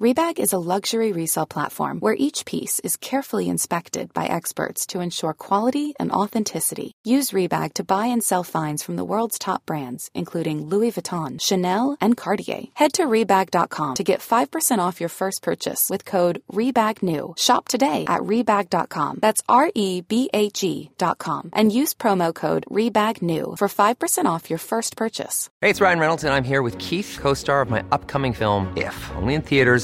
Rebag is a luxury resale platform where each piece is carefully inspected by experts to ensure quality and authenticity. Use Rebag to buy and sell finds from the world's top brands, including Louis Vuitton, Chanel, and Cartier. Head to Rebag.com to get 5% off your first purchase with code REBAGNEW. Shop today at Rebag.com. That's R E B A G.com. And use promo code REBAGNEW for 5% off your first purchase. Hey, it's Ryan Reynolds, and I'm here with Keith, co star of my upcoming film, If, only in theaters,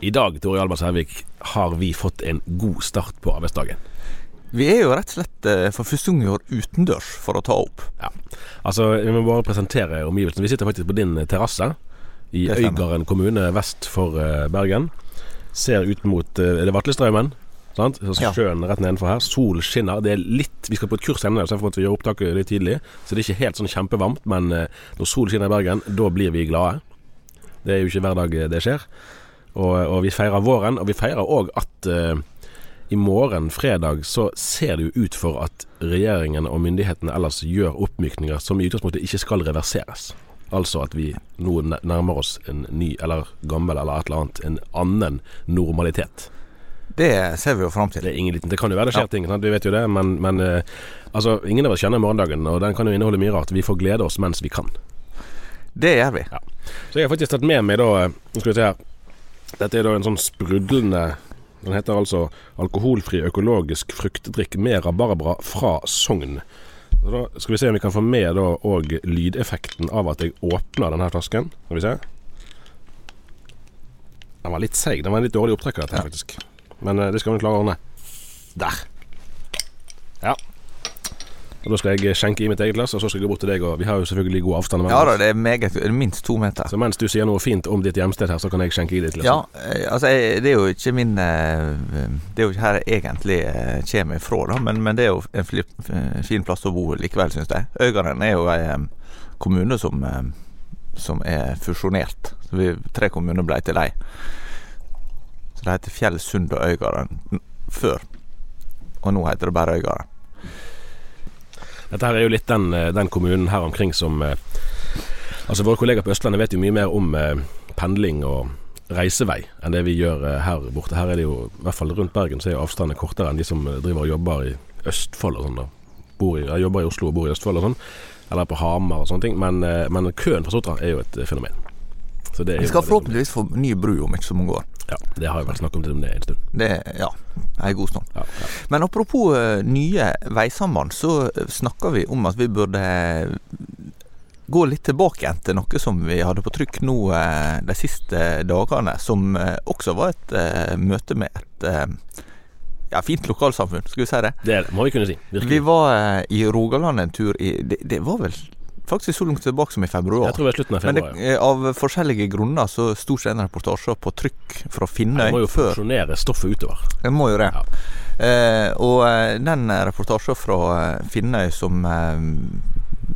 I dag, Tore Alba Sævik, har vi fått en god start på arbeidsdagen. Vi er jo rett og slett eh, for første gang i år utendørs for å ta opp. Ja, altså Vi må bare presentere omgivelsene. Vi sitter faktisk på din terrasse i. Øygarden kommune vest for eh, Bergen. Ser ut mot eh, Er det Vatlestraumen? Sant? Så. Sjøen rett nedenfor her. Sol skinner. Det er litt Vi skal på et kurs senere, så derfor måtte vi gjøre opptaket litt tidlig. Så det er ikke helt sånn kjempevarmt, men eh, når sol skinner i Bergen, da blir vi glade. Det er jo ikke hver dag eh, det skjer. Og, og vi feirer våren, og vi feirer òg at uh, i morgen, fredag, så ser det jo ut for at regjeringen og myndighetene ellers gjør oppmykninger som i utgangspunktet ikke skal reverseres. Altså at vi nå nærmer oss en ny, eller gammel, eller et eller annet, en annen normalitet. Det ser vi jo fram til. Det ingen liten Det kan jo være det skjer Ja. ting, vi vet jo det, men, men eh, altså, ingen av oss kjenner morgendagen, og den kan jo inneholde mye rart. Vi får glede oss mens vi kan. Det gjør vi. Ja. Så jeg har faktisk tatt med meg da eh, Nå skal vi se her. Dette er da en sånn sprudlende Den heter altså Alkoholfri økologisk fruktdrikk med rabarbra fra Sogn. Så da skal vi se om vi kan få med da òg lydeffekten av at jeg åpner denne flasken. Skal vi se. Den var litt seig. Den var en litt dårlig opptrekker, dette her, faktisk. Men eh, det skal vi klare å ordne. Der. Ja. Og Da skal jeg skjenke i mitt eget glass, og så skal jeg gå bort til deg. Og vi har jo selvfølgelig god avstand Ja da, det er meget minst to meter. Så mens du sier noe fint om ditt hjemsted her, så kan jeg skjenke i ditt glass. Ja, eh, altså jeg, det er jo ikke min eh, Det er jo ikke her jeg egentlig kommer ifra, da, men, men det er jo en fin plass å bo likevel, syns jeg. Øygarden er jo en kommune som, som er fusjonert. Så vi, tre kommuner ble til ei. Det heter Fjell, Sund og Øygarden før. Og nå heter det bare Øygarden. Dette her er jo litt den, eh, den kommunen her omkring som eh, Altså Våre kollegaer på Østlandet vet jo mye mer om eh, pendling og reisevei enn det vi gjør her borte. Her er det jo, i hvert fall rundt Bergen, så er jo avstandene kortere enn de som driver og jobber i Østfold og sånn. da bor i, Jobber i Oslo og bor i Østfold og sånn. Eller på Hamar og sånne ting. Men, men køen fra Sotra er jo et fenomen. Så det Vi skal forhåpentligvis få ny bru om ikke så mange år. Ja, det har jo vært snakk om det det en stund. Det, ja, en god stund. Ja, ja. Men apropos eh, nye veisamband, så snakker vi om at vi burde eh, gå litt tilbake igjen til noe som vi hadde på trykk nå eh, de siste dagene, som også var et møte med et ja, fint lokalsamfunn, skal vi si det. Det må vi kunne si. Vi var i Rogaland en tur i Det, det var vel faktisk så langt tilbake som i februar. Jeg tror det er slutten av Men det, februar. eh, av forskjellige grunner så sto ikke en reportasje på trykk fra Jeg Finnøy må jo funksjonere stoffet utover. Jeg må jo det. Ja. Eh, og eh, den reportasjen fra eh, Finnøy som eh,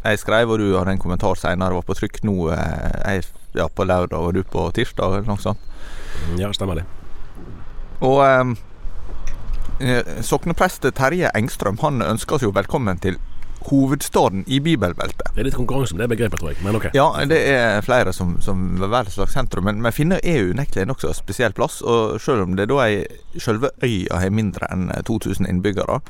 jeg skrev, og du hadde en kommentar senere, var på trykk nå eh, jeg, ja, på lørdag, og du på tirsdag, eller noe sånt. Ja, stemmer det. Og sokneprest Terje Engstrøm han ønsker oss jo velkommen til hovedstaden i bibelbeltet. Det er litt konkurranse om det begrepet, tror jeg. Men ok. Ja, det er flere som, som et slags sentrum, men, men Finner er jo unektelig en nokså spesiell plass. Og selv om det da er selve øya har mindre enn 2000 innbyggere,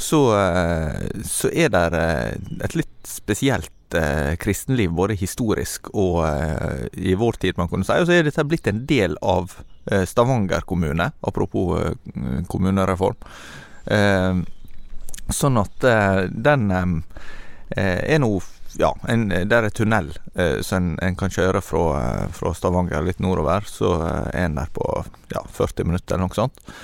så, eh, så er det eh, et litt spesielt eh, kristenliv, både historisk og eh, i vår tid, man kunne si. Og så er dette blitt en del av eh, Stavanger kommune, apropos eh, kommunereform. Sånn at eh, den eh, er nå ja, en, der er tunnel eh, så en, en, kan kjøre fra, fra, Stavanger litt nordover. Så er en der på ja, 40 minutter eller noe sånt.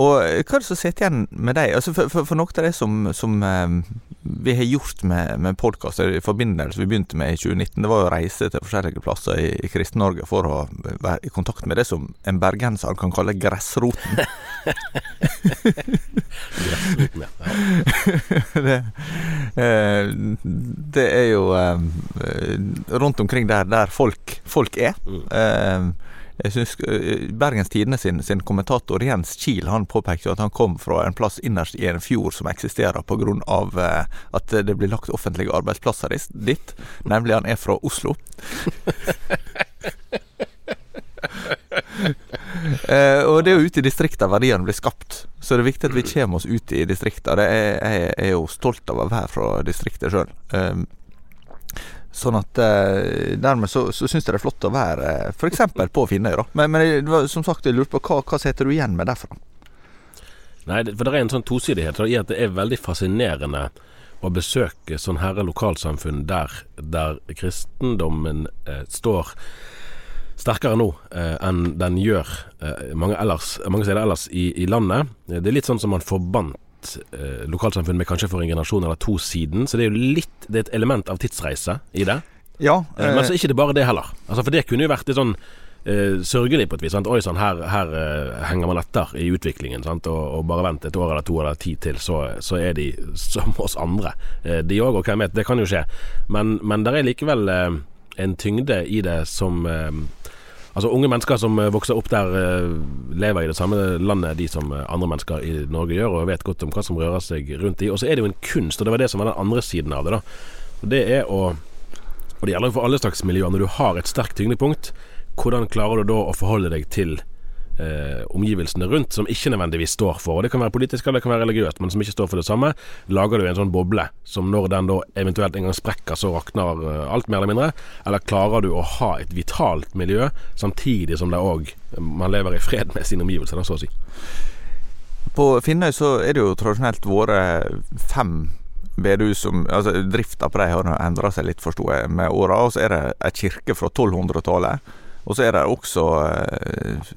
Og hva er det som sitter igjen med deg? Altså for, for, for, noe av det som, som vi har gjort med, med podkaster i forbindelse vi begynte med i 2019, det var å reise til forskjellige plasser i, i Kristen-Norge for å være i kontakt med det som en bergenser kan kalle gressroten. ja. det, det, er jo rundt omkring der, der folk, folk er. Mm. Jeg synes eh, Bergens Tidende sin, sin, kommentator Jens Kiel han påpekte at han kom fra en plass innerst i en fjord som eksisterer pga. Eh, at det blir lagt offentlige arbeidsplasser dit. Nemlig han er fra Oslo. eh, og det er jo ute i distrikta verdiene blir skapt. Så det er viktig at vi kommer oss ut i distrikta. Jeg, er jo stolt av å være fra distriktet sjøl. Eh, Sånn at eh, Dermed så, så syns jeg det er flott å være eh, f.eks. på Finnøy. da Men, men var, som sagt, jeg lurte på hva, hva setter du igjen med derfra? Nei, for det er en sånn tosidighet i at det er veldig fascinerende å besøke sånn herre lokalsamfunn der, der kristendommen eh, står sterkere nå eh, enn den gjør eh, mange, ellers, mange steder ellers i, i, landet. Det er litt sånn som man forbandt eh, lokalsamfunn med kanskje for en generasjon eller to siden. Så det er jo litt Det er et element av tidsreise i det. Ja. Eh, men så er ikke det bare det heller. Altså For det kunne jo vært litt sånn eh, sørgelig på et vis. Sant? Oi sann, her, her henger man etter i utviklingen. Sant? Og, og, bare vent et år eller to eller ti til, så, så er de som oss andre. Eh, de òg, og hvem vet, det kan jo skje. Men, men det er likevel eh, en tyngde i det som Altså Unge mennesker som eh, vokser opp der, eh, lever i det samme landet de som eh, andre mennesker i Norge gjør, og vet godt om hva som rører seg rundt de. Og så er det jo en kunst, og det var det som var den andre siden av det. da Og Det er å Og det gjelder for alle slags miljøer. Når du har et sterkt tyngdepunkt, hvordan klarer du da å forholde deg til eh, omgivelsene rundt, som ikke nødvendigvis står for. Og Det kan være politisk eller det kan være religiøst, men som ikke står for det samme. Lager du en sånn boble som når den da eventuelt en gang sprekker, så rakner uh, alt, mer eller mindre? Eller klarer du å ha et vitalt miljø, samtidig som det òg man lever i fred med sine omgivelser, da, så å si? På Finnøy så er det jo tradisjonelt vært fem bedehus som altså Drifta på dem har endra seg litt, forsto jeg, med åra. Og så er det ei kirke fra 1200-tallet og så er det også eh,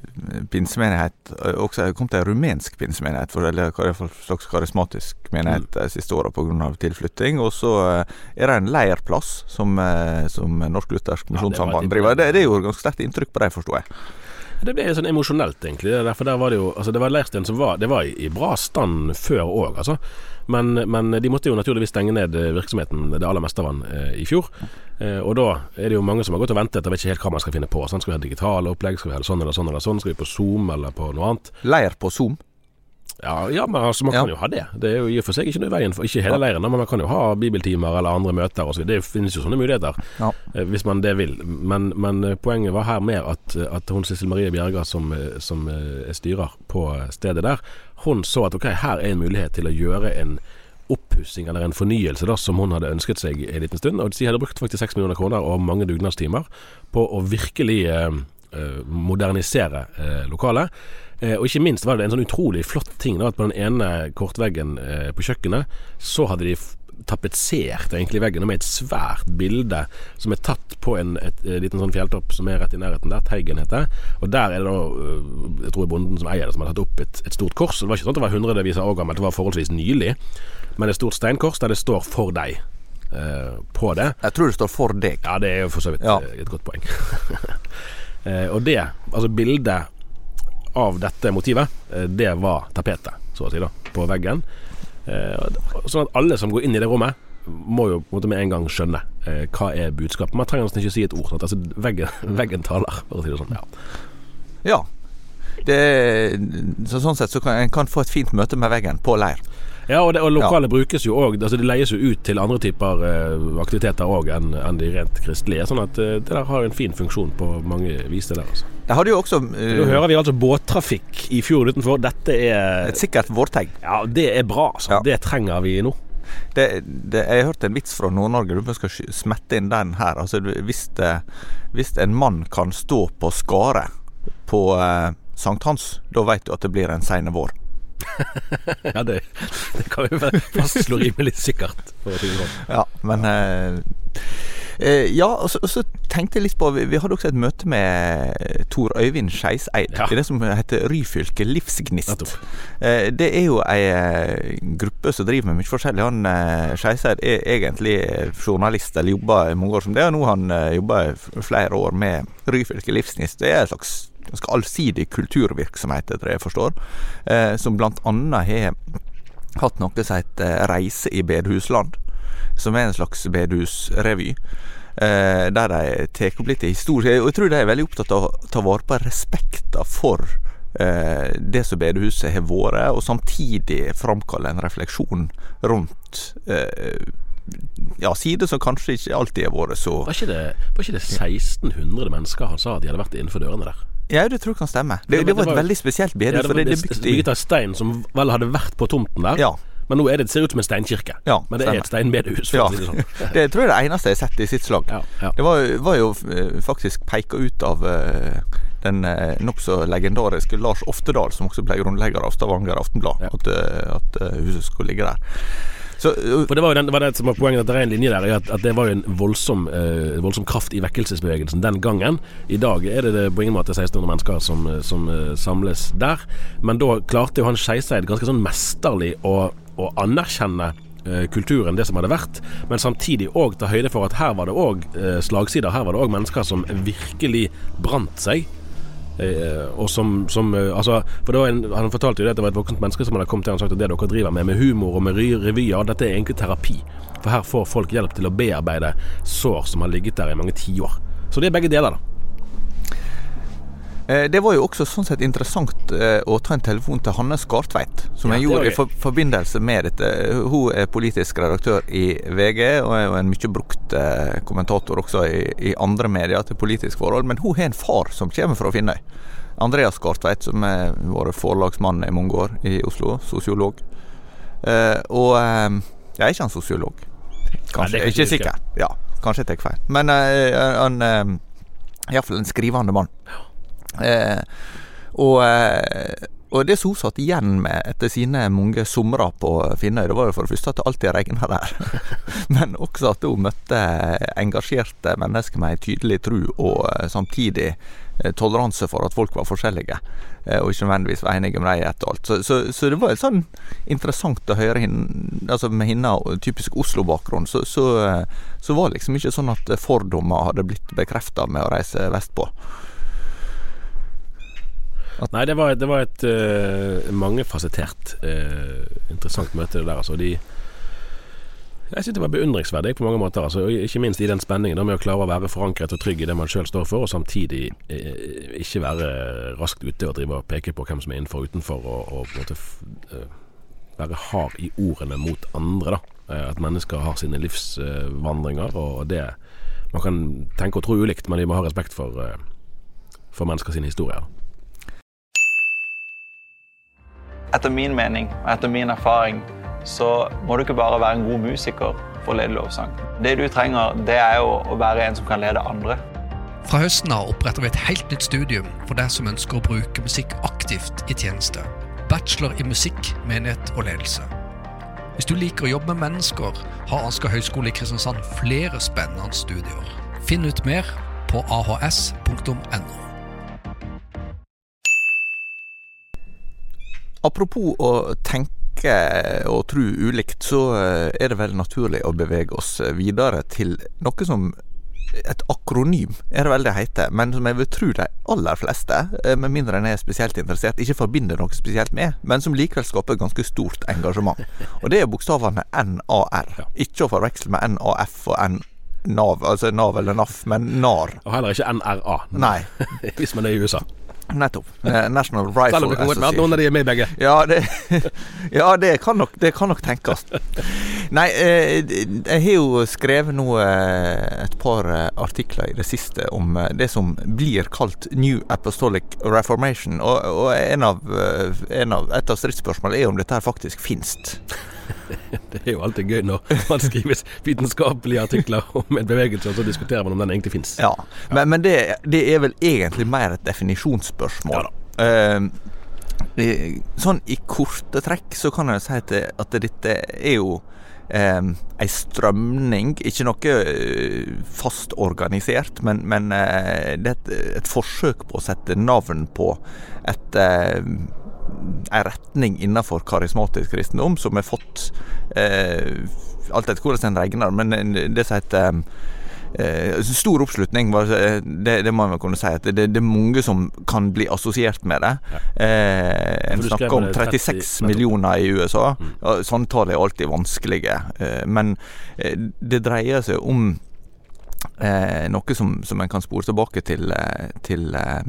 pinsemenighet også, også kom til en rumensk pinsemenighet, for, eller hva slags karismatisk menighet de mm. siste åra pga. tilflytting. Og så eh, er det en leirplass som, eh, som Norsk Luthersk Misjonssamband ja, driver. Det, det, jo ganske sterkt inntrykk på det, forstår jeg. Det ble sånn emosjonelt, egentlig. Derfor der var det jo Altså, det var leirstein som var Det var i, bra stand før òg, altså. Men, men, de måtte jo naturligvis stenge ned virksomheten, det aller meste av den, eh, i fjor. Eh, og da er det jo mange som har gått og ventet og vet ikke helt hva man skal finne på. Sånn, skal vi ha digitale opplegg? Skal vi ha sånn eller sånn eller sånn? Skal vi på Zoom eller på noe annet? Leir på Zoom? Ja, ja, men altså, man kan jo ha det. Det er jo i og for seg ikke noe i veien for ikke hele leiren, men man kan jo ha bibeltimer eller andre møter osv. Det finnes jo sånne muligheter, ja. Eh, hvis man det vil. Men, men, eh, poenget var her mer at, at hun Sissel Marie Bjerga, som, eh, som er styrer på stedet der, hun så at ok, her er en mulighet til å gjøre en oppussing eller en fornyelse da, som hun hadde ønsket seg en liten stund. Og de hadde brukt faktisk 6 millioner kroner og mange dugnadstimer på å virkelig eh, modernisere eh, lokalet. Eh, og ikke minst var det en sånn utrolig flott ting da, at på den ene kortveggen eh, på kjøkkenet, så hadde de tapetsert egentlig veggen med et svært bilde som er tatt på en et, et, liten sånn fjelltopp som er rett i nærheten der. Teigen heter Og der er det da øh, Jeg tror bonden som eier det, som har tatt opp et, et stort kors. Det var ikke sånn at det var hundrevis av år gammelt, det var forholdsvis nylig. Men et stort steinkors der det står 'for deg' eh, på det. Jeg tror det står 'for deg'. Ja, det er jo for så vidt ja. et godt poeng. eh, og det, altså bildet av dette motivet, eh, det var tapetet, så å si, da, på veggen. Eh, sånn at alle som går inn i det rommet, må jo på en måte med en gang skjønne eh, hva er budskapet. Man trenger nesten ikke si et ord. Altså, veggen, veggen taler, for å si det sånn. Ja. ja. Det, så sånn sett så kan en kan få et fint møte med veggen på leir. Ja, og, det, og lokale brukes jo òg. Altså, det leies jo ut til andre typer uh, aktiviteter òg enn en de rent kristelige. Sånn at uh, det der har en fin funksjon på mange vis, det der. Altså. Det hadde jo også uh, Nå hører vi altså båttrafikk i fjorden utenfor. Dette er et sikkert vårtegn. Ja, det er bra, altså. Ja. Det trenger vi nå. Det, det, jeg har hørt en vits fra Nord-Norge. Du skal smette inn den her. Altså, hvis, det, hvis en mann kan stå på skaret på eh, sankthans, da vet du at det blir en sein vår. Ja, det, det kan vi vel fastslå rimelig sikkert. Sånn. Ja, men eh, eh, Ja, og så, og så tenkte jeg litt på Vi, vi hadde også et møte med Tor Øyvind Skeiseid. Ja. i det som heter Ryfylke Livsgnist. Eh, det er jo ei eh, gruppe som driver med mye forskjellig. Han eh, Skeiseid er egentlig journalist, eller jobba i mange år som det, og nå han eh, jobba flere år med Ryfylke Livsgnist. Det er en slags ganske allsidig kulturvirksomhet, etter det jeg forstår, eh, som annet har hatt noe som heter Reise i bedehusland, som er en slags bedehusrevy. Eh, der de tar opp litt historie. Og jeg tror de er veldig opptatt av å ta vare på respekten for eh, det som bedehuset har vært, og samtidig framkalle en refleksjon rundt eh, ja, sider som kanskje ikke alltid har vært så Var ikke, det, var ikke det 1600 mennesker han sa at de hadde vært innenfor dørene der? Ja, det tror jeg kan stemme. Det, Det var- det var et veldig spesielt Ja, det var det, det det er bygd bygget av stein som vel hadde vært på tomten der. Ja. Men nå er det, ser ut som en steinkirke. Ja, Men det stemmer. er et steinbedehus, Ja. si det sånn. Det tror jeg er det eneste jeg har sett i sitt slag. Ja, ja. Det var, var jo eh, faktisk peka ut av eh, den eh, nokså legendariske Lars Oftedal, som også ble grunnlegger av Stavanger Aftenblad, at, at huset skulle ligge der. Så, uh, For det var jo den, var det som var poenget, at det er en linje der, at, at det var jo en voldsom, uh, voldsom kraft i vekkelsesbevegelsen den gangen. I dag er det, det på ingen måte 1600 mennesker som, som uh, samles der. Men da klarte jo han Skeiseid ganske sånn mesterlig å, å anerkjenne kulturen, det som hadde vært, men samtidig òg ta høyde for at her var det òg slagsider. Her var det òg mennesker som virkelig brant seg. Eh, og som, som eh, altså, For det en, Han fortalte jo det at det var et voksent menneske som hadde kommet til og sagt at det dere driver med, med humor og med revyer, dette er egentlig terapi. For her får folk hjelp til å bearbeide sår som har ligget der i mange tiår. Så det er begge deler, da. Eh, det var jo også sånn sett interessant eh, å ta en telefon til Hanne Skartveit, som Ja, jeg gjorde i for, forbindelse med dette. Hun er politisk redaktør i VG, og er jo en mye brukt eh, kommentator også i, i andre medier til politisk forhold. Men hun har en far som kommer fra Finnøy. Andreas Skartveit, som har vært forlagsmann i mange år i Oslo. Sosiolog. Og jeg er ikke han sosiolog? Kanskje, Nei, er ikke ikke sikker. Ja, kanskje jeg tar feil. Men eh, han er iallfall en skrivende mann. Eh, og, eh, og det hun satt igjen med etter sine mange somre på Finnøy, det var jo for det første at det alltid regna der. Men også at hun møtte engasjerte mennesker med en tydelig tro, og eh, samtidig toleranse for at folk var forskjellige. Og ikke nødvendigvis var enige med dem etter alt. Så, så, så det var sånn interessant å høre henne Altså med henne og typisk Oslo-bakgrunn, så, så var det liksom ikke sånn at fordommer hadde blitt bekrefta med å reise vestpå. Nei, det var, det var et uh, mangefasettert, uh, interessant møte, det der. Altså, de jeg synes det var beundringsverdig på mange måter. Altså, ikke minst i den spenningen da med å klare å være forankret og trygg i det man sjøl står for, og samtidig eh, ikke være raskt ute og drive og peke på hvem som er innenfor og utenfor, og, og på en måte eh, være hard i ordene mot andre. da Eh, At mennesker har sine livsvandringer, og det Man kan tenke og tro ulikt, men de må ha respekt for, eh, for mennesker sine historier. Da. Etter min mening og etter min erfaring så må du ikke bare være en god musiker for å lede lovsang. Det du trenger, det er jo å være en som kan lede andre. Fra høsten av oppretter vi et helt nytt studium for deg som ønsker å bruke musikk aktivt i tjeneste. Bachelor i musikk, menighet og ledelse. Hvis du liker å jobbe med mennesker, har Ansgar høgskole i Kristiansand flere spennende studier. Finn ut mer på ahs.no. Apropos å tenke og tro ulikt, så eh, er det vel naturlig å bevege oss videre til noe som et akronym, er det vel det heter, men som jeg vil tro de aller fleste, eh, med mindre en er spesielt interessert, ikke forbinder noe spesielt med, men som likevel skaper ganske stort engasjement. Og det er bokstavene NAR. Ikke å forveksle med NAF og N NAV, altså NAV eller NAF, men NAR. Og heller ikke NRA, Nei. hvis man er i USA. Nettopp. Eh, National Rifle Selv om det kan godt være at noen av de er med begge. Ja, det, ja, det, kan, nok, det kan nok tenkes. Nei, eh, jeg har jo skrevet nå eh, et par eh, artikler i det siste om det som blir kalt New Apostolic Reformation. Og, og en av, en av, et av stridsspørsmålene er om dette her faktisk finnes. Det er jo alltid gøy når man skriver vitenskapelige artikler om en bevegelse, og så diskuterer man om den egentlig finnes. Ja, Men, men det, det er vel egentlig mer et definisjonsspørsmål. Eh, i- sånn i korte trekk så kan jeg si at, det, at dette er jo eh, ei strømning, ikke noe eh, fast organisert, men, men eh, det er et, et forsøk på å sette navn på et eh, ei retning innenfor karismatisk kristendom som har fått eh, Alt etter hvordan en regner, men det som heter eh, Stor oppslutning, det, det må man kunne si. at det, det er mange som kan bli assosiert med det. Eh, en snakker om 36 30 36 millioner i USA. Mm. Sånne tall er alltid vanskelige. Eh, men eh, det dreier seg om Eh, noe som, som en kan spore tilbake til, eh, til eh,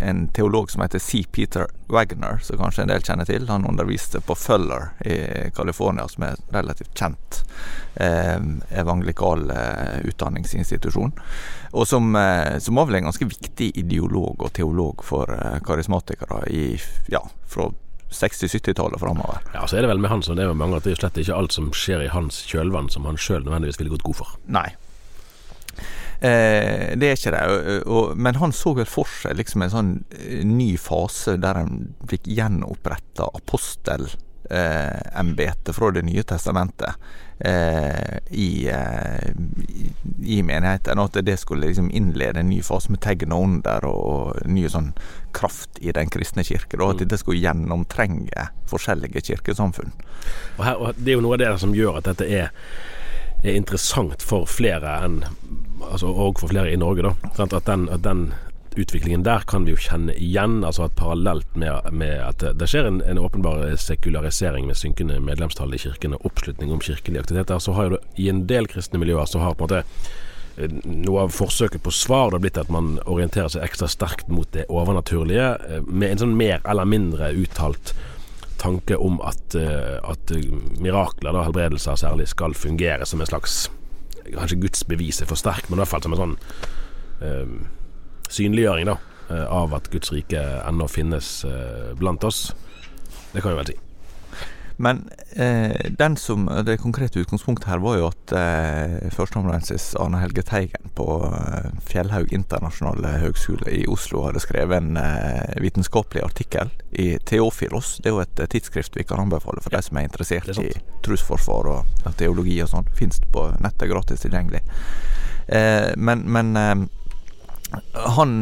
en teolog som heter C. Peter Wagner, som kanskje en del kjenner til. Han underviste på Fuller i California, som er et relativt kjent eh, evangelikal eh, utdanningsinstitusjon. Og som, eh, som var vel en ganske viktig ideolog og teolog for eh, karismatikere i, ja, fra 60-70-tallet framover. Ja, så er det vel med han som det er med mange, at det er slett ikke alt som skjer i hans kjølvann som han sjøl nødvendigvis ville gått god for. Nei. Eh, det er ikke det. Og, og, men han så vel for seg liksom en sånn eh, ny fase der han fikk gjenoppretta apostelembetet fra Det nye testamentet eh, i, eh, i, i menigheten. At det skulle liksom innlede en ny fase med tegn og under og, og ny sånn kraft i den kristne kirke. Da, at dette skulle gjennomtrenge forskjellige kirkesamfunn. Og, her, og Det er jo noe av det som gjør at dette er, er interessant for flere enn altså, Og for flere i Norge, da. At, den, at den utviklingen der kan vi jo kjenne igjen. altså at Parallelt med, med at det, skjer en, en åpenbar sekularisering med synkende medlemstall i kirken og oppslutning om kirkelige aktiviteter, så har jo det i en del kristne miljøer så har på en måte eh, noe av forsøket på svar det har blitt at man orienterer seg ekstra sterkt mot det overnaturlige, eh, med en sånn mer eller mindre uttalt tanke om at, eh, at eh, mirakler, da, helbredelser særlig, skal fungere som en slags Kanskje Guds bevis er for sterk, men i hvert fall som en sånn eh, synliggjøring da, eh, av at Guds rike ennå finnes eh, blant oss. Det kan vi vel si. Men eh, den som, det konkrete utgangspunktet her var jo at eh, førsteamanuensis Arne Helge Teigen på eh, Fjellhaug internasjonale høgskole i Oslo hadde skrevet en eh, vitenskapelig artikkel i Theofilos. Det er jo et eh, tidsskrift vi kan anbefale for de som er interessert er i trosforsvar og, og teologi og sånn. Fins på nettet gratis tilgjengelig. Eh, men men eh, han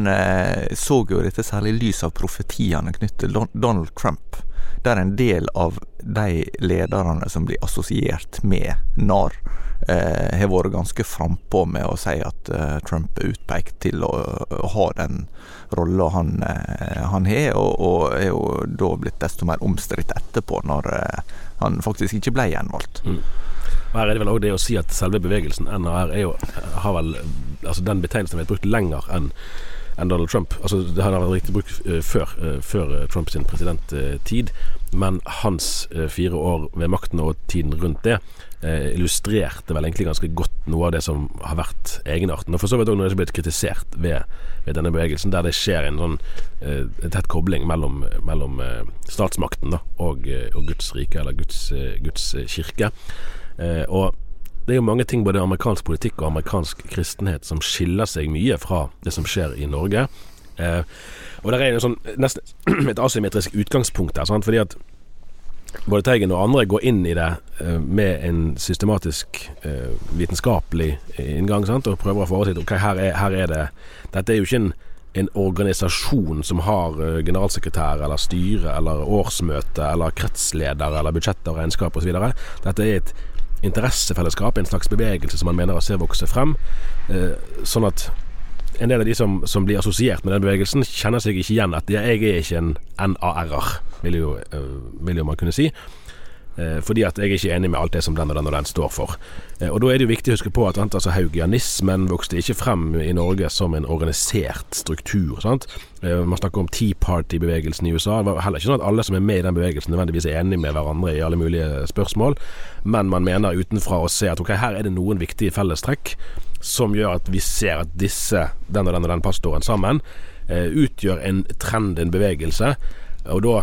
så jo dette særlig i lys av profetiene knyttet til Donald Trump, der en del av de lederne som blir assosiert med NAR, eh, har vært ganske frampå med å si at eh, Trump er utpekt til å, å ha den rolla han, eh, han har, og, og er jo da blitt desto mer omstridt etterpå, når eh, han faktisk ikke ble gjenvalgt. Mm. Her er det vel også det å si at selve bevegelsen NAR er jo, har vel altså Den betegnelsen har vært brukt lenger enn enn Donald Trump. Altså Det har vært riktig brukt eh, før, eh, før eh, Trumps presidenttid, men hans fire år ved makten og tiden rundt det illustrerte vel egentlig ganske godt noe av det som har vært egenarten. Og for så vidt òg når det er blitt kritisert ved, ved denne bevegelsen, der det skjer en sånn eh, tett kobling mellom, mellom eh, statsmakten da, og, og Guds rike, eller Guds, Guds kirke. Eh, og det er jo mange ting både amerikansk politikk og amerikansk kristenhet som skiller seg mye fra det som skjer i Norge. Eh, og det er jo sånn, nesten et asymmetrisk utgangspunkt der, sant? fordi at både Teigen og andre går inn i det eh, med en systematisk eh, vitenskapelig inngang sant? og prøver å få oversikt. Ok, her er, her er det Dette er jo ikke en, en organisasjon som har eh, generalsekretær eller styre eller årsmøte eller kretsleder eller budsjett og regnskap osv. Dette er et interessefellesskap, en slags bevegelse som man mener å se vokse frem. Eh, sånn at en del av de som, som blir assosiert med den bevegelsen, kjenner seg ikke igjen at jeg er ikke en NAR-er, vil, eh, vil jo man kunne si. Eh, fordi at jeg er ikke enig med alt det som den og den og den står for. Eh, og Da er det jo viktig å huske på at altså, haugianismen vokste ikke frem i Norge som en organisert struktur. sant? Eh, man snakker om Tea Party-bevegelsen i USA. Det var heller ikke sånn at alle som er med i den bevegelsen nødvendigvis er enige med hverandre i alle mulige spørsmål, men man mener utenfra å se at ok, her er det noen viktige fellestrekk som gjør at vi ser at disse, den og den og den pastoren sammen, utgjør en trend, en bevegelse. Og da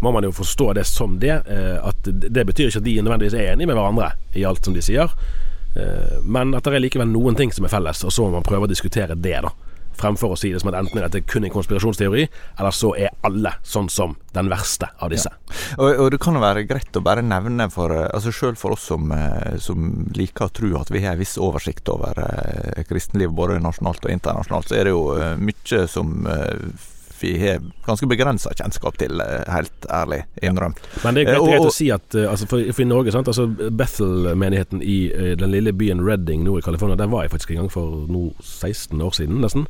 må man jo forstå det som det. Eh, at det betyr ikke at de nødvendigvis er enige med hverandre i alt som de sier. Eh, men at det er likevel noen ting som er felles, og så må man prøve å diskutere det, da. Fremfor å si det som at enten er det kun en konspirasjonsteori, eller så er alle sånn som den verste av disse. Ja. Og, og, det kan jo være greit å bare nevne for altså Selv for oss som, eh, som, liker å tro at vi har en viss oversikt over eh, kristenliv både nasjonalt og internasjonalt, så er det jo mye som eh, vi har ganske begrensa kjennskap til, eh, helt ærlig innrømt. Men det er greit, eh, greit å si at eh, altså for, for, i Norge sant? Altså Bethel-menigheten i den lille byen Redding nord i California, der var jeg faktisk en gang for nå 16 år siden, nesten.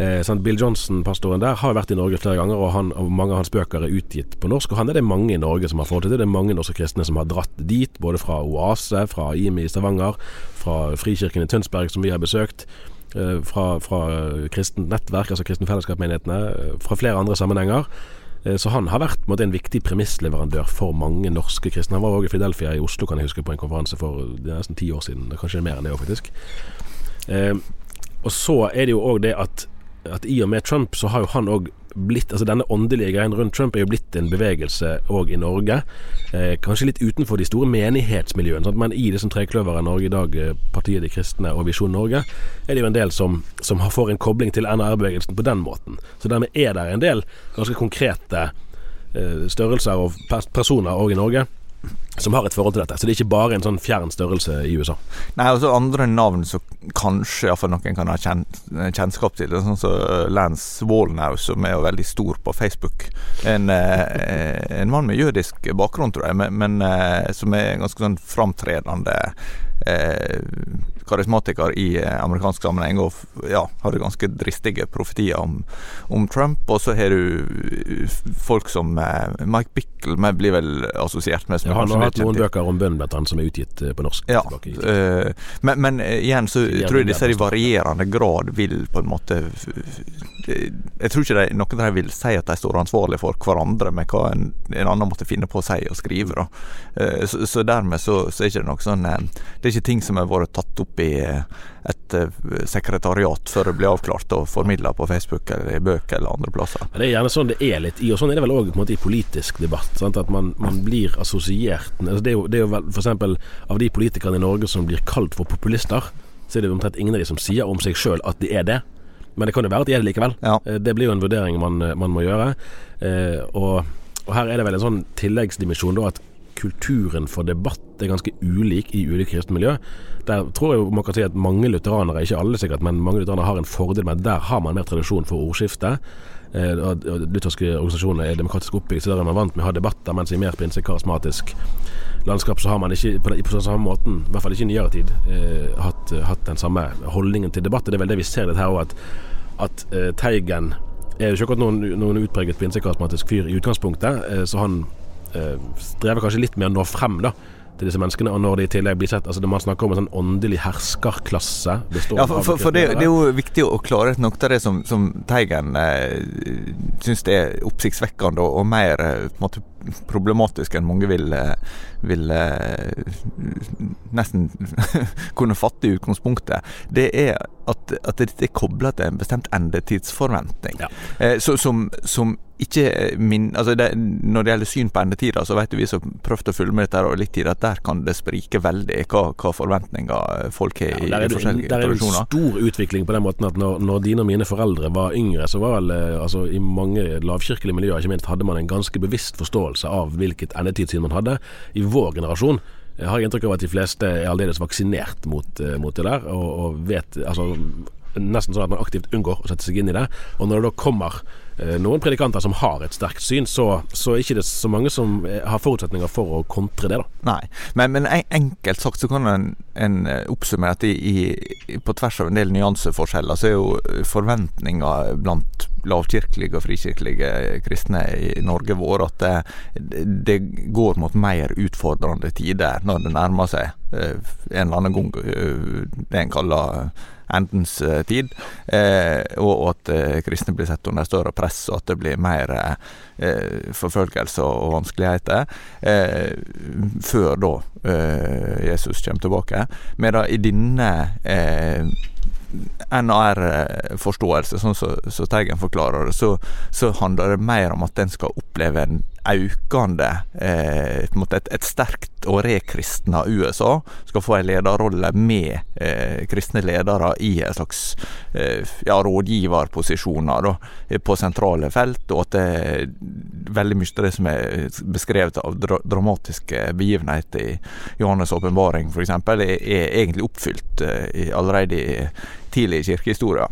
Eh, Bill Johnson-pastoren der har vært i Norge flere ganger, og, han, og, mange av hans bøker er utgitt på norsk. Og han er det mange i Norge som har fått til. Det er mange norske kristne som har dratt dit, både fra Oase, fra IMI i Stavanger, fra Frikirken i Tønsberg, som vi har besøkt. Eh, fra, fra kristent nettverk, altså kristne fellesskapsmenighetene, eh, fra flere andre sammenhenger. Eh, så han har vært måtte, en viktig premissleverandør for mange norske kristne. Han var òg i Fidelfia i Oslo, kan jeg huske, på en konferanse for nesten ti år siden. Kanskje mer enn det òg, faktisk. Eh, og så er det jo òg det at, at i og med Trump, så har jo han òg blitt Altså denne åndelige greien rundt Trump er jo blitt en bevegelse òg i Norge. Eh, kanskje litt utenfor de store menighetsmiljøene, sant? men i det som trekløveret Norge i dag, eh, Partiet De kristne og Visjon Norge, er det jo en del som, som får en kobling til NR-bevegelsen på den måten. Så dermed er det en del ganske konkrete eh, størrelser og personer òg i Norge som har et forhold til dette. Så det er ikke bare en sånn fjern størrelse i USA. Nei, også andre navn som kanskje iallfall noen kan ha kjen kjennskap til. Sånn som så Lance Wallnow, som er jo veldig stor på Facebook. En, eh, en mann med jødisk bakgrunn, tror jeg, men, men eh, som er ganske sånn framtredende eh, karismatiker i eh, amerikansk sammenheng og ja, hadde ganske dristige profetier om, om Trump. Og så har du eh, folk som eh, Mike Bickle blir vel assosiert med som ja, Han har hatt noen bøker om bønn blant annet som er utgitt på norsk. Ja, men, men, igjen så tror jeg disse i varierende grad vil på en måte Jeg tror ikke de, noen av dem vil si at de står ansvarlig for hverandre med hva en, en annen måtte finne på å si og skrive. Uh, så, så, dermed så, så er det ikke noe sånn Det er ikke ting som har vært tatt opp i et eh, sekretariat før det blir avklart og formidla på Facebook eller i bøker eller andre plasser. Det er gjerne sånn det er litt i, og sånn er det vel òg i politisk debatt. Sant? At man, man, blir assosiert altså det, er jo, det er jo vel f.eks. av de politikerne i Norge som blir kalt for populister, så er det omtrent ingen av de som sier om seg sjøl at de er det. Men det kan jo være at de er det likevel. Ja. Eh, det blir jo en vurdering man, man må gjøre. Eh, og, og, her er det vel en sånn tilleggsdimensjon da at kulturen for debatt er ganske ulik i ulike kristne miljø. Der tror jeg man kan si at mange lutheranere, ikke alle sikkert, men mange lutheranere har en fordel med at der har man mer tradisjon for ordskifte. Eh, lutherske organisasjoner er demokratisk oppbygd, så der er man vant med å ha debatter, mens i mer pinsekarismatisk landskap så har man ikke på, på samme måten, i hvert fall ikke i nyere tid, eh, hatt, hatt, den samme holdningen til debatt. Det er vel det vi ser litt her òg, at, at eh, Teigen er jo ikke akkurat noen, noen utpreget pinsekarismatisk fyr i utgangspunktet, eh, så han strever kanskje litt med å nå frem da til disse menneskene. Og når de i tillegg blir sett altså Man snakker om en sånn åndelig herskerklasse. Ja, for, for, for det, det, er jo viktig å klare ut noe av det som, som Teigen eh, syns er oppsiktsvekkende og, og mer eh, måte problematisk enn mange vil, eh, vil eh, nesten kunne fatte i utgangspunktet. Det er at, at dette er kobla til en bestemt endetidsforventning. Ja. Eh, så, som, som ikke eh, min, altså det, Når det gjelder syn på endetida, så vet vi som prøvde å følge med dette over litt tid, at der kan det sprike veldig hva, hva forventninger folk har ja, i, i forskjellige tradisjoner. Det er en stor utvikling på den måten at når, når, dine og mine foreldre var yngre, så var vel eh, altså, i mange lavkirkelige miljøer ikke minst, hadde man en ganske bevisst forståelse av hvilket endetidssyn man hadde. I vår generasjon jeg har inntrykk av at de fleste er aldeles vaksinert mot, mot det der, og, og vet altså nesten sånn at man aktivt unngår å sette seg inn i det. Og når det da kommer eh, noen predikanter som har et sterkt syn, så, så er det ikke så mange som eh, har forutsetninger for å kontre det. da. Nei, men, men enkelt sagt så kan en, en oppsummere at i, i, på tvers av en del nyanseforskjeller, så er jo forventninga blant lavkirkelige og frikirkelige kristne i Norge vår at det, det, går mot mer utfordrende tider når det nærmer seg en eller annen gang det en kaller endens eh, tid, eh, og at eh, kristne blir sett under større press, og at det blir mer forfølgelse og vanskeligheter, før da Jesus kommer tilbake. Medan i denne NAR-forståelse, sånn som så, så Teigen forklarer det, så, så, handler det mer om at en skal oppleve en økende eh, et, et, sterkt og rekristna USA skal få en lederrolle med eh, kristne ledere i en slags eh, ja, rådgiverposisjoner da, på sentrale felt, og at det, veldig mye av det som er beskrevet av dra dramatiske begivenheter i Johannes' åpenbaring f.eks., er, er egentlig oppfylt eh, allerede i tidlig i kirkehistoria.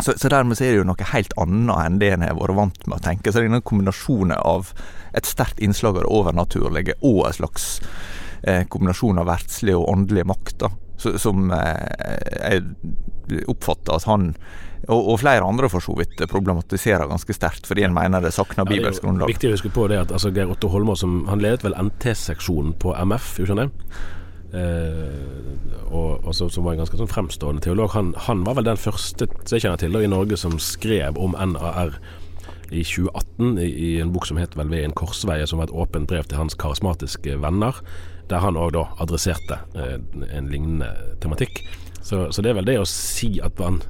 Så, så, dermed så er det jo noe helt annet enn det en har vært vant med å tenke. Så det er en kombinasjon av et sterkt innslag av det overnaturlige og en slags eh, kombinasjon av verdslig og åndelig makt, da, som eh, jeg oppfatter at han og, og, flere andre for så vidt problematiserer ganske sterkt, fordi en mener det sakner bibelsk grunnlag. Ja, viktig å huske på det at altså, Geir Otto Holmås han ledet vel NT-seksjonen på MF, gjorde han det? Eh, og, og så, som var en ganske sånn fremstående teolog. Han, han, var vel den første jeg kjenner til da, i Norge som skrev om NAR i 2018 i, i en bok som het vel 'Ved en korsveie', som var et åpent brev til hans karismatiske venner, der han òg da adresserte eh, en lignende tematikk. Så, så, det er vel det å si at man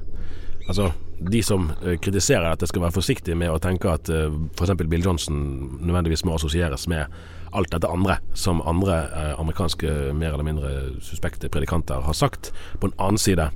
Altså, de som uh, kritiserer at det skal være forsiktig med å tenke at eh, f.eks. Bill Johnson nødvendigvis må assosieres med alt dette andre som andre eh, amerikanske mer eller mindre suspekte predikanter har sagt. På en annen side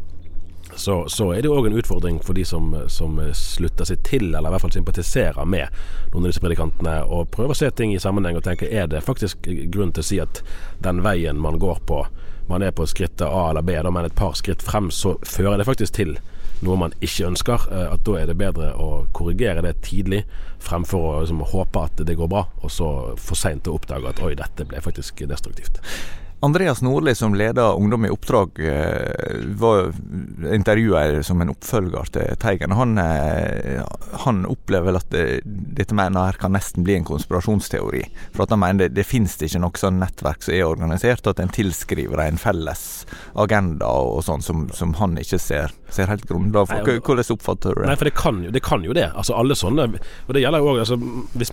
så, så er det òg en utfordring for de som, som, slutter seg til, eller i hvert fall sympatiserer med noen av disse predikantene, og prøver å se ting i sammenheng og tenke er det faktisk grunn til å si at den veien man går på, man er på skrittet A eller B, da, men et par skritt frem, så fører det faktisk til noe man ikke ønsker, eh, at da er det bedre å korrigere det tidlig fremfor å liksom, håpe at det går bra, og så for seint å oppdage at oi, dette ble faktisk destruktivt. Andreas Nordli, som leder Ungdom i oppdrag, eh, var intervjua som en oppfølger til Teigen. Han, eh, han opplever vel at det, dette med NR kan nesten bli en konspirasjonsteori. For at han mener det, det finnes ikke noe sånn nettverk som er organisert, at en tilskriver en felles agenda og sånn som, som han ikke ser, ser helt grunnlag for. Hvordan oppfatter du det? Nei, for det kan, det kan jo det. Altså alle sånne Og det gjelder jo òg altså, hvis,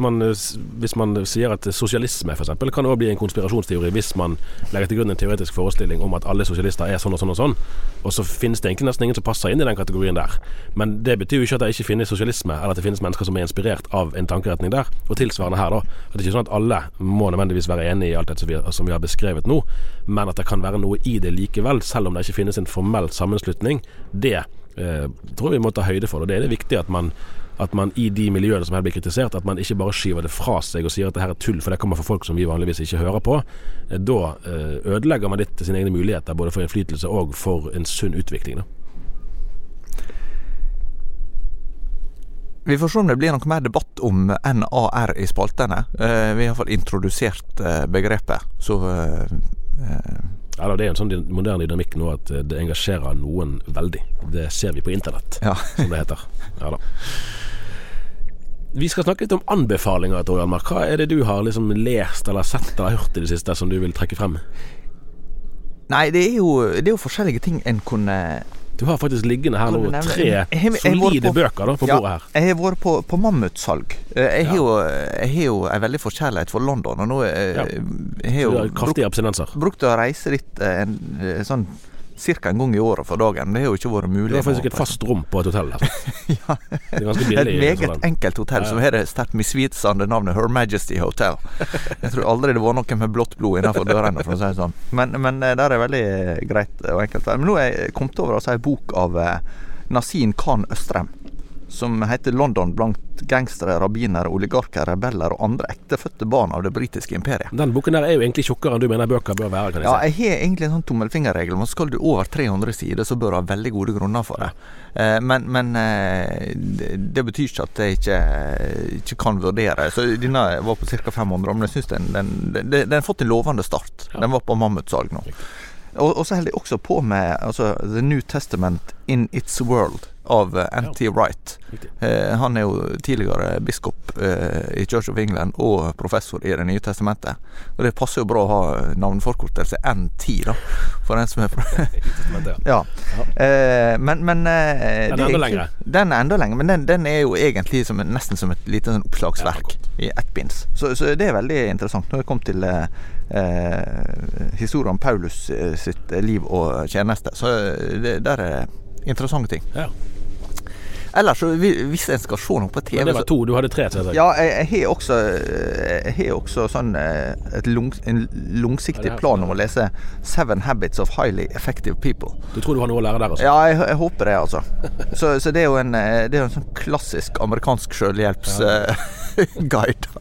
hvis, man sier at sosialisme f.eks. kan òg bli en konspirasjonsteori hvis man legger til grunn en teoretisk forestilling om at alle sosialister er sånn og sånn og sånn, og så finnes det egentlig nesten ingen som passer inn i den kategorien der. Men det betyr jo ikke at det ikke finnes sosialisme, eller at det finnes mennesker som er inspirert av en tankeretning der. Og tilsvarende her, da. At det er ikke sånn at alle må nødvendigvis være enig i alt dette som vi, som vi har beskrevet nå, men at det kan være noe i det likevel, selv om det ikke finnes en formell sammenslutning. Det eh, tror vi må ta høyde for, og det er det viktig at man at man i de miljøene som her blir kritisert, at man ikke bare skyver det fra seg og sier at det her er tull, for det kommer fra folk som vi vanligvis ikke hører på. Eh, da eh, ødelegger man litt sine egne muligheter, både for innflytelse og for en sunn utvikling. Da. Vi får se om det blir noe mer debatt om NAR i spaltene. Eh, vi har iallfall introdusert begrepet, så ja, Det er en sånn moderne dynamikk nå at det engasjerer noen veldig. Det ser vi på internett, ja. som det heter. Ja da. Vi skal snakke litt om anbefalinger. Tor Hjalmar. Hva er det du har liksom lest eller sett eller hørt i det siste som du vil trekke frem? Nei, det er jo, det er jo forskjellige ting en kunne du har faktisk liggende her nå tre solide bøker da, på bordet her. Jeg har vært på, på mammutsalg. Eh, jeg har, jo, jeg en veldig forkjærlighet for London, og nå jeg, ja. jeg har jo brukt. Brukt å reise dit eh, en, en sånn ca. en gang i året for dagen. Det har jo ikke vært mulig. Det er faktisk et fast rom på et hotell. Altså. ja. Det er ganske billig. Et meget sånn. enkelt hotell ja. som har det sterkt misvisende navnet Her Majesty Hotel. Jeg tror aldri det var noe med blått blod innenfor dørene, for å si det sånn. Men, men eh, der er veldig greit og enkelt. Men nå er jeg kommet over altså, en bok av eh, Nasin Khan Østrem som heter 'London blant gangstere, rabbinere, oligarker, rebeller og andre ektefødte barn av det britiske imperiet'. Den boken der er jo egentlig tjukkere enn du mener bøker bør være, kan jeg Ja, jeg har egentlig en sånn tommelfingerregel. Men skal du over 300 sider, så bør du ha veldig gode grunner for det. Eh, men men eh, det, betyr ikke at jeg ikke, ikke kan vurdere. Så Denne var på ca. 500, men jeg syns den, den, den, den har fått en lovende start. Den var på mammutsalg nå. Og, og så holder jeg også på med altså, The New Testament in Its World av eh, N.T. Wright. Eh, han er jo tidligere biskop eh, i Church of England og professor i Det nye testamentet. Og det passer jo bra å ha navneforkortelse NT, da, for den som er fra ja. Eh, men men eh, Den er enda lengre. Den er enda lengre, men den, den er jo egentlig som, nesten som et lite sånn oppslagsverk i ettbinds. Så, så det er veldig interessant. Nå har jeg kommet til eh, eh, historien om Paulus eh, sitt liv og tjeneste. Så eh, det, der er interessante ting. Ja. Ellers, hvis en skal se noe på TV Men det var to. Du hadde tre, Til deg. ja, jeg, jeg har også, jeg har også sånn eh, lang, en langsiktig Ja, plan om å lese 'Seven Habits of Highly Effective People'. Du tror du har noe å lære der, altså? Ja, jeg, jeg håper det, altså. Så, så det er jo en, eh, det er en sånn klassisk amerikansk selvhjelpsguide.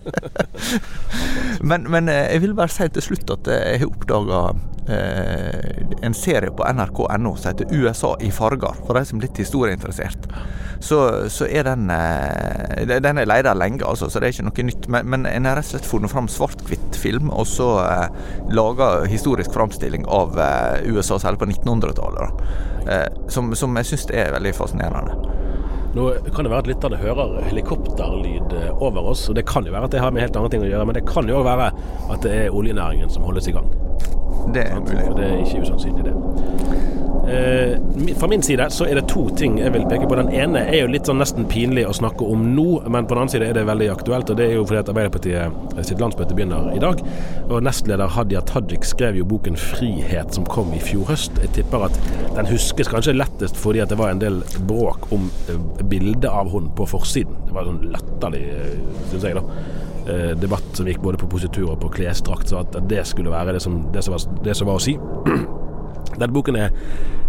men, men eh, jeg vil bare si til slutt at eh, jeg har oppdaga eh, en serie på nrk.no som heter 'USA i farger', for de som er litt historieinteressert. Så, så er den eh, Den er leid lenge, altså, så det er ikke noe nytt. Men, men en har rett og slett funnet fram svart-hvitt-film, og så eh, laga historisk framstilling av eh, USA, særlig på 1900-tallet. Eh, som, som jeg syns er veldig fascinerende. Nå kan det være at lytterne hører helikopterlyd eh, over oss, og det kan jo være at det har med helt andre ting å gjøre, men det kan jo òg være at det er oljenæringen som holdes i gang. Det er mulig. For det er ikke usannsynlig, det. Eh, fra min side så er det to ting jeg vil peke på. Den ene er jo litt sånn nesten pinlig å snakke om nå, men på den annen side er det veldig aktuelt. og Det er jo fordi at Arbeiderpartiet eh, sitt landsmøte begynner i dag. Og nestleder Hadia Tajik skrev jo boken 'Frihet', som kom i fjor høst. Jeg tipper at den huskes kanskje lettest fordi at det var en del bråk om eh, bildet av hun på forsiden. Det var sånn latterlig, syns jeg, da debatt som gikk både på positur og på klesdrakt, så at det skulle være det som, det som, var, det som var å si. Denne boken er,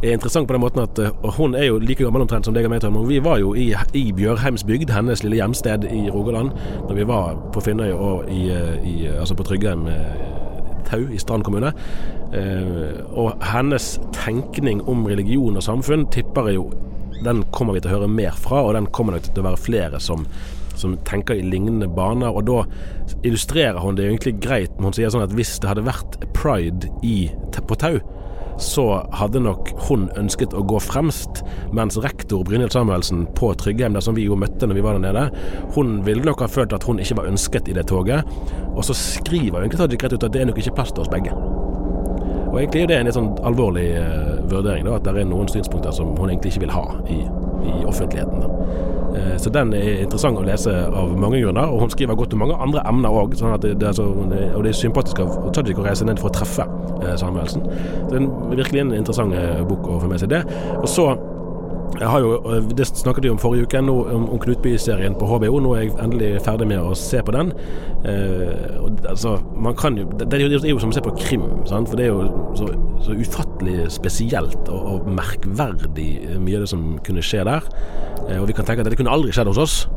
er interessant på den måten at eh, hun er jo like gammel omtrent som deg og meg, Tom. Vi var jo i, i Bjørheimsbygd, hennes lille hjemsted i Rogaland, når vi var på Finnøy og i, eh, i, altså på Tryggheim eh, Tau i Strand kommune. Eh, og hennes tenkning om religion og samfunn tipper jeg jo Den kommer vi til å høre mer fra, og den kommer nok til å være flere som som tenker i lignende baner. Og da illustrerer hun det egentlig greit når hun sier sånn at hvis det hadde vært pride i, på Tau, så hadde nok hun ønsket å gå fremst, mens rektor Brynhild Samuelsen på Tryggheim, der som vi jo møtte når vi var der nede, hun ville nok ha følt at hun ikke var ønsket i det toget. Og så skriver egentlig Tajik rett ut at det er nok ikke plass til oss begge. Og egentlig er det en litt sånn alvorlig eh, vurdering, da, at det er noen synspunkter som hun egentlig ikke vil ha i, i offentligheten. Eh, så den er interessant å lese av mange grunner, og hun skriver godt om mange andre emner òg. Sånn så, og det er sympatisk av Tajik å reise ned for å treffe eh, Samuelsen. Så det er virkelig en interessant eh, bok å få med seg det. Og så jeg har jo, øh, Det snakket vi om forrige uke, nå om, om Knutby-serien på HBO. Nå er jeg endelig ferdig med å se på den. Eh, og, altså, man kan jo, det, det er jo- det er jo som å se på krim, sant? for det er jo så, så ufattelig spesielt og, og merkverdig eh, mye av det som kunne skje der. Eh, og vi kan tenke at det kunne aldri skjedd hos oss.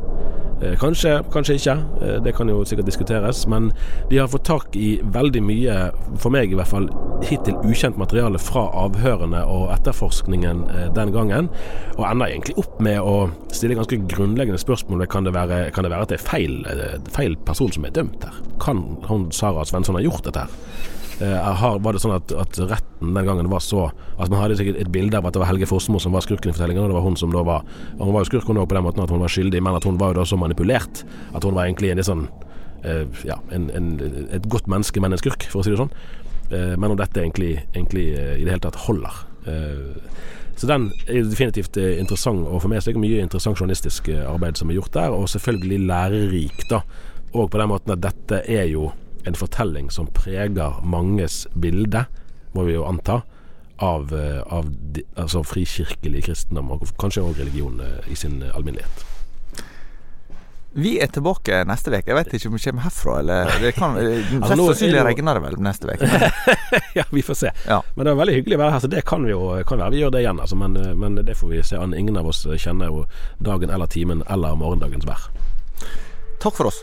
Eh, Kanskje, kanskje ikke. Eh, Det kan jo sikkert diskuteres. Men de har fått tak i veldig mye, for meg i hvert fall, hittil ukjent materiale fra avhørene og etterforskningen eh, den gangen. Og ender egentlig opp med å stille ganske grunnleggende spørsmål kan det være, kan det være at det er feil, feil person som er dømt her. Kan hun Sara Svensson ha gjort dette her? Eh, har, var det sånn at, at retten den gangen var så Altså man hadde sikkert et bilde av at det var Helge Fossmo som var skurken i fortellingen, og det var hun som da var og Hun var jo skurk på den måten at hun var skyldig, men at hun var jo da så manipulert at hun var egentlig en litt sånn eh, Ja, en, en, et godt menneske, men en skurk, for å si det sånn. Eh, men om dette egentlig, egentlig eh, i det hele tatt holder. Eh, så den er definitivt eh, interessant å få med seg. Mye interessant journalistisk arbeid som er gjort der, og selvfølgelig lærerik, da. Og på den måten at dette er jo en fortelling som preger manges bilde, må vi jo anta, av, eh, av de, altså frikirkelig kristendom, og kanskje òg religion eh, i sin alminnelighet. Vi er tilbake neste uke. Jeg vet ikke om vi kommer herfra, eller det kan Altså, nå sannsynlig regner det vel neste uke. ja, vi får se. Ja. Men det var veldig hyggelig å være her, så det kan vi jo kan være vi gjør det igjen. Altså, men, men det får vi se an. Ingen av oss kjenner jo dagen eller timen eller morgendagens vær. Takk for oss.